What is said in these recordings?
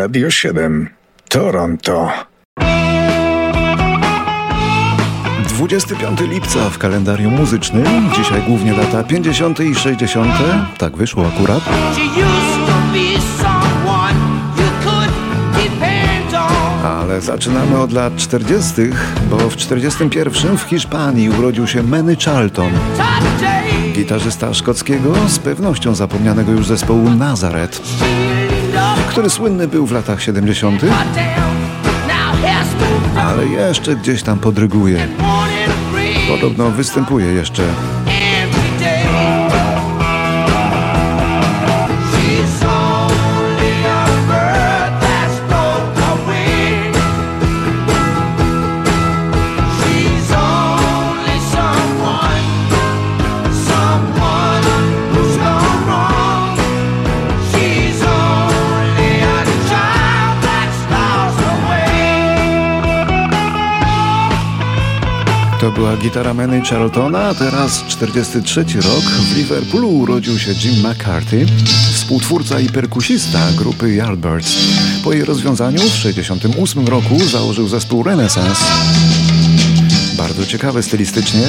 Radio 7 Toronto. 25 lipca w kalendarium muzycznym. Dzisiaj głównie data 50 i 60. Tak wyszło akurat. Ale zaczynamy od lat 40., bo w 41 w Hiszpanii urodził się Manny Charlton. Gitarzysta szkockiego, z pewnością zapomnianego już zespołu Nazareth, który słynny był w latach 70., ale jeszcze gdzieś tam podryguje. Podobno występuje jeszcze To była gitara Manny Charltona, a teraz 43 rok. W Liverpoolu urodził się Jim McCarthy, współtwórca i perkusista grupy Yardbirds. Po jej rozwiązaniu w 68 roku założył zespół Renaissance. Bardzo ciekawe stylistycznie.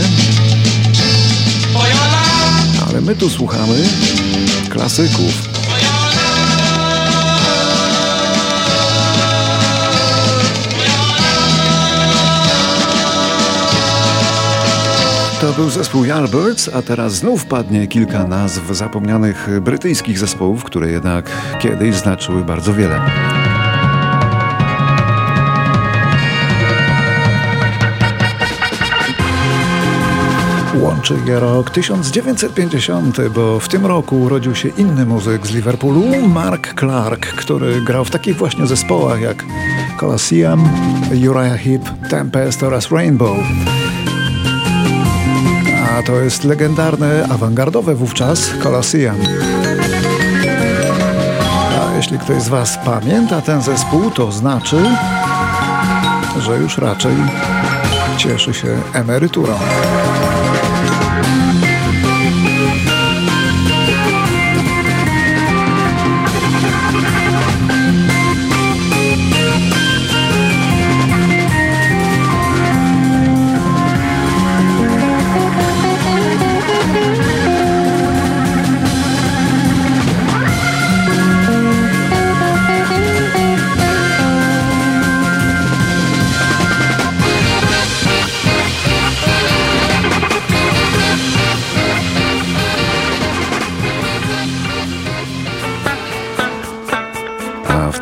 Ale my tu słuchamy klasyków. To był zespół Yardbirds, a teraz znów padnie kilka nazw zapomnianych brytyjskich zespołów, które jednak kiedyś znaczyły bardzo wiele. Łączy je rok 1950, bo w tym roku urodził się inny muzyk z Liverpoolu, Mark Clark, który grał w takich właśnie zespołach jak Colosseum, Uriah Heep, Tempest oraz Rainbow a to jest legendarne, awangardowe wówczas Colosseum. A jeśli ktoś z Was pamięta ten zespół, to znaczy, że już raczej cieszy się emeryturą.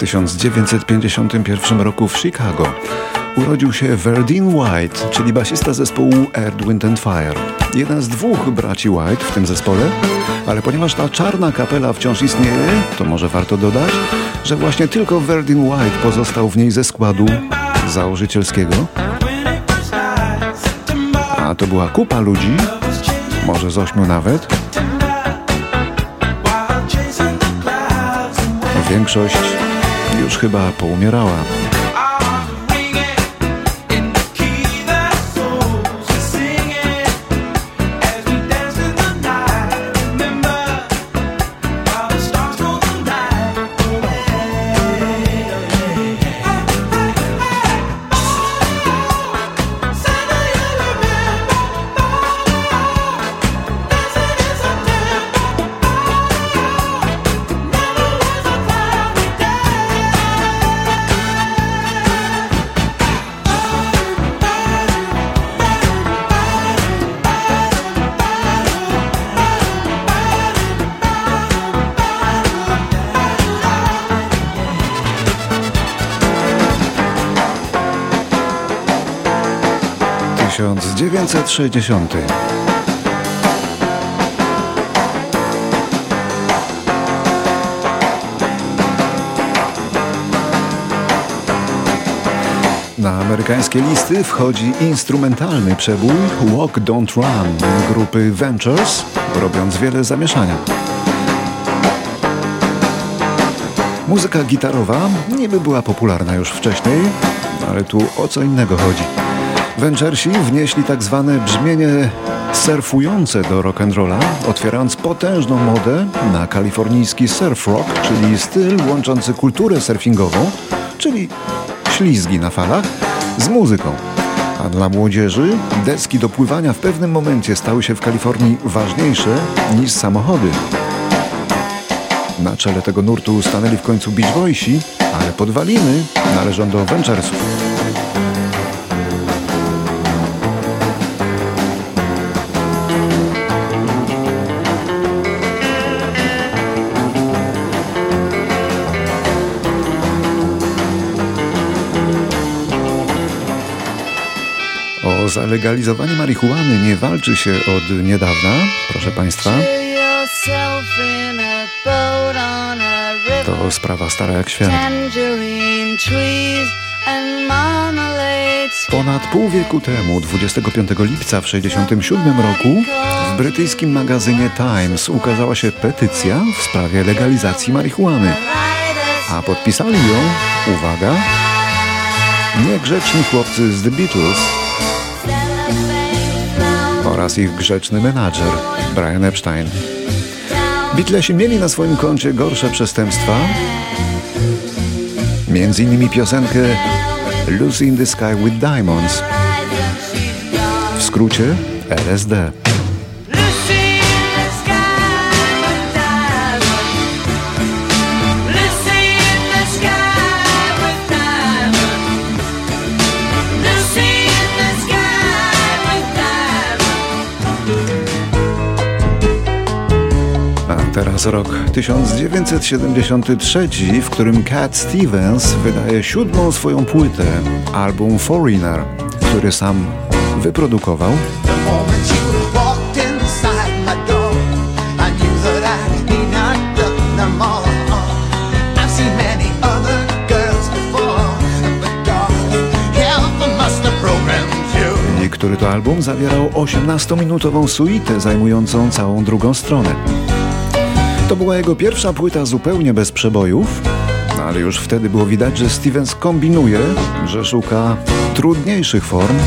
1951 roku w Chicago urodził się Verdine White, czyli basista zespołu Earth, Wind and Fire. Jeden z dwóch braci White w tym zespole, ale ponieważ ta czarna kapela wciąż istnieje, to może warto dodać, że właśnie tylko Verdine White pozostał w niej ze składu założycielskiego. A to była kupa ludzi, może z ośmiu nawet. Większość już chyba poumierała. 1960. Na amerykańskie listy wchodzi instrumentalny przebój Walk Don't Run grupy Ventures, robiąc wiele zamieszania. Muzyka gitarowa niby była popularna już wcześniej, ale tu o co innego chodzi. Vengersi wnieśli tak zwane brzmienie surfujące do rock'n'rolla, otwierając potężną modę na kalifornijski surf rock, czyli styl łączący kulturę surfingową, czyli ślizgi na falach, z muzyką. A dla młodzieży deski do pływania w pewnym momencie stały się w Kalifornii ważniejsze niż samochody. Na czele tego nurtu stanęli w końcu Beach Boysi, ale podwaliny należą do Venturesów. O zalegalizowanie marihuany nie walczy się od niedawna, proszę Państwa. To sprawa stara jak świat. Ponad pół wieku temu, 25 lipca w 1967 roku, w brytyjskim magazynie Times ukazała się petycja w sprawie legalizacji marihuany. A podpisali ją, uwaga, niegrzeczni chłopcy z The Beatles oraz ich grzeczny menadżer Brian Epstein. Beatlesi mieli na swoim koncie gorsze przestępstwa, między innymi piosenkę Lucy in the Sky with Diamonds, w skrócie LSD. Teraz rok 1973, w którym Cat Stevens wydaje siódmą swoją płytę, album Foreigner, który sam wyprodukował. który to album zawierał 18-minutową suitę zajmującą całą drugą stronę. To była jego pierwsza płyta zupełnie bez przebojów, no ale już wtedy było widać, że Stevens kombinuje, że szuka trudniejszych form.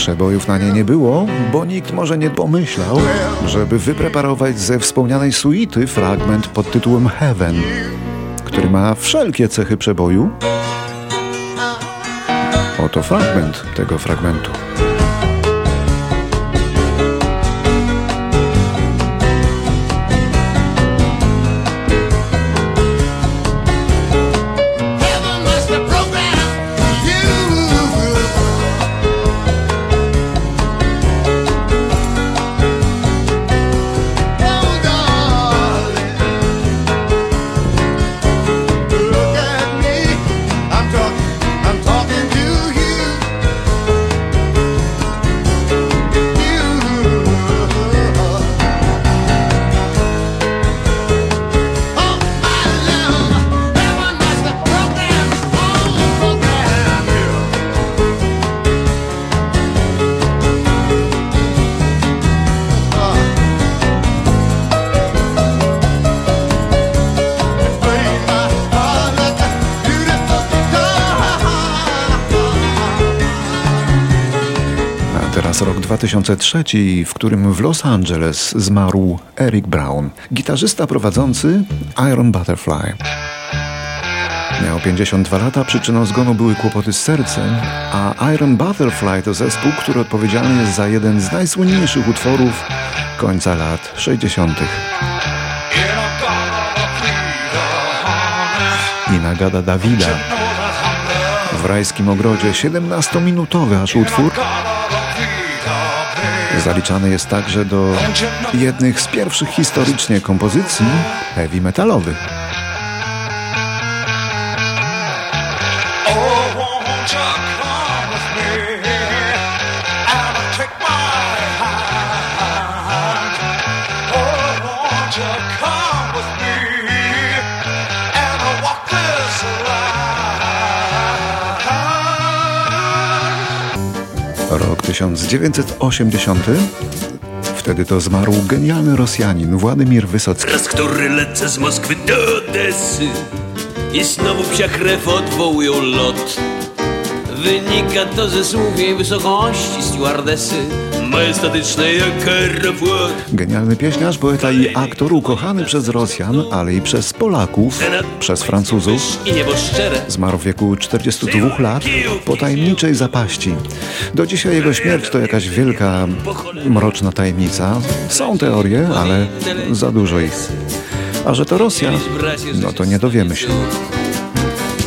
Przebojów na nie nie było, bo nikt może nie pomyślał, żeby wypreparować ze wspomnianej suity fragment pod tytułem Heaven, który ma wszelkie cechy przeboju. Oto fragment tego fragmentu. Teraz rok 2003, w którym w Los Angeles zmarł Eric Brown, gitarzysta prowadzący Iron Butterfly. Miał 52 lata, przyczyną zgonu były kłopoty z sercem, a Iron Butterfly to zespół, który odpowiedzialny jest za jeden z najsłynniejszych utworów końca lat 60. I nagada Dawida. W rajskim ogrodzie 17-minutowy aż utwór Zaliczany jest także do jednych z pierwszych historycznie kompozycji heavy metalowych. Rok 1980 Wtedy to zmarł genialny Rosjanin Władimir Wysocki. Raz, który lecę z Moskwy do Odessy i znowu psia krew odwołują lot. Wynika to ze słów jej wysokości stewardesy majestatycznej jak. Genialny pieśniarz, poeta i aktor ukochany przez Rosjan, ale i przez Polaków, przez Francuzów. Zmarł w wieku 42 lat po tajemniczej zapaści. Do dzisiaj jego śmierć to jakaś wielka, mroczna tajemnica. Są teorie, ale za dużo ich. A że to Rosja, no to nie dowiemy się.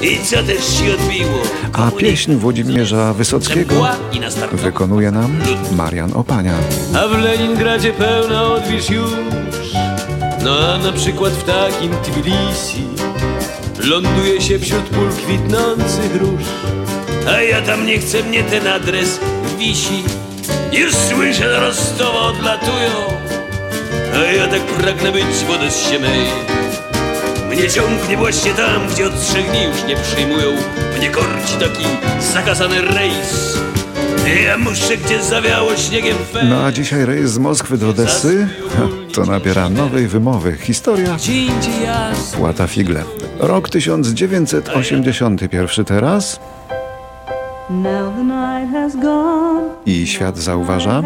I co też się odbiło? A pieśń Włodzimierza Wysockiego wykonuje nam Marian Opania. A w Leningradzie pełna odwilż już. No a na przykład w takim Tbilisi Ląduje się wśród pól kwitnących róż. A ja tam nie chcę, mnie ten adres wisi. Już słyszę, że Rostowa odlatują. A ja tak pragnę być w Odessie mej mnie ciągnie właśnie tam, gdzie od trzech dni już nie przyjmują Mnie korci taki zakazany rejs Ja muszę, gdzie zawiało śniegiem fe... No a dzisiaj rejs z Moskwy do Odessy to nabiera nowej wymowy. Historia Płata Figle. Rok 1981 teraz. I świat zauważa,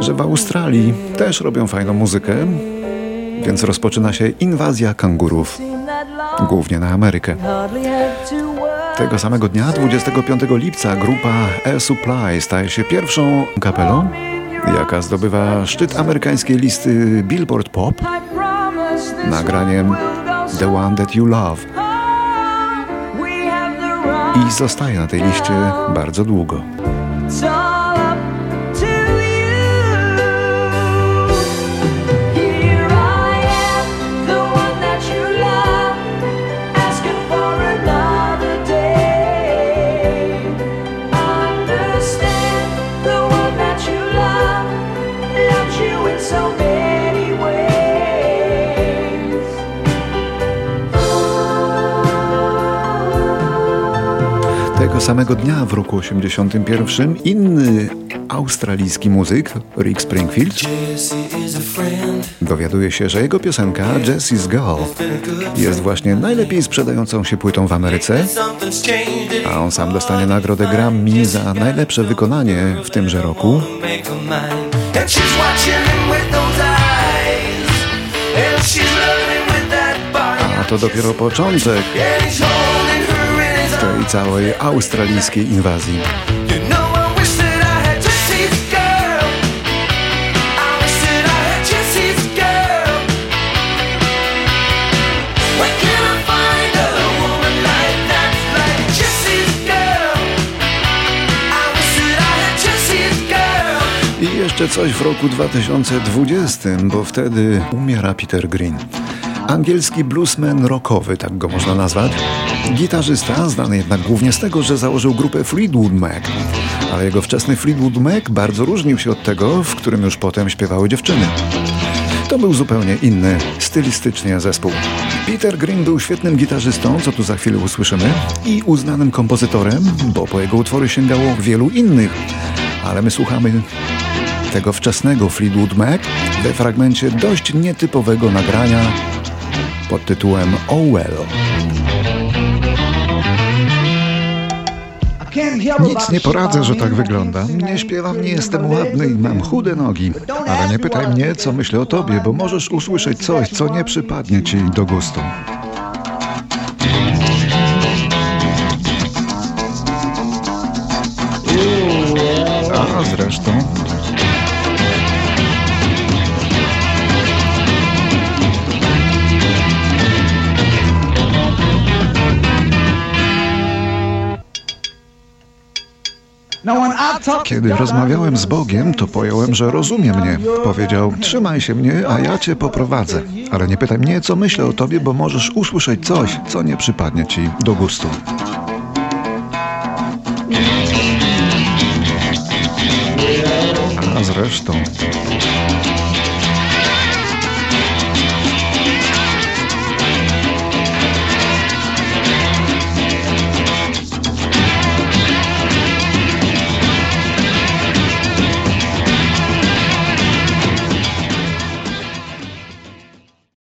że w Australii też robią fajną muzykę więc rozpoczyna się inwazja kangurów, głównie na Amerykę. Tego samego dnia, 25 lipca, grupa Air Supply staje się pierwszą kapelą, jaka zdobywa szczyt amerykańskiej listy Billboard Pop nagraniem The One That You Love. I zostaje na tej liście bardzo długo. Samego dnia w roku 81 inny australijski muzyk Rick Springfield dowiaduje się, że jego piosenka Jessie's Girl jest właśnie najlepiej sprzedającą się płytą w Ameryce, a on sam dostanie nagrodę Grammy za najlepsze wykonanie w tymże roku. A to dopiero początek tej całej australijskiej inwazji. I jeszcze coś w roku 2020, bo wtedy umiera Peter Green. Angielski bluesman rockowy, tak go można nazwać. Gitarzysta, znany jednak głównie z tego, że założył grupę Fleetwood Mac. Ale jego wczesny Fleetwood Mac bardzo różnił się od tego, w którym już potem śpiewały dziewczyny. To był zupełnie inny, stylistycznie zespół. Peter Green był świetnym gitarzystą, co tu za chwilę usłyszymy, i uznanym kompozytorem, bo po jego utwory sięgało wielu innych. Ale my słuchamy tego wczesnego Fleetwood Mac we fragmencie dość nietypowego nagrania pod tytułem Oh Well. Nic nie poradzę, że tak wygląda. Nie śpiewam, nie jestem ładny i mam chude nogi. Ale nie pytaj mnie, co myślę o tobie, bo możesz usłyszeć coś, co nie przypadnie ci do gustu. A zresztą Kiedy rozmawiałem z Bogiem, to pojąłem, że rozumie mnie. Powiedział, trzymaj się mnie, a ja cię poprowadzę. Ale nie pytaj mnie, co myślę o tobie, bo możesz usłyszeć coś, co nie przypadnie ci do gustu. A zresztą...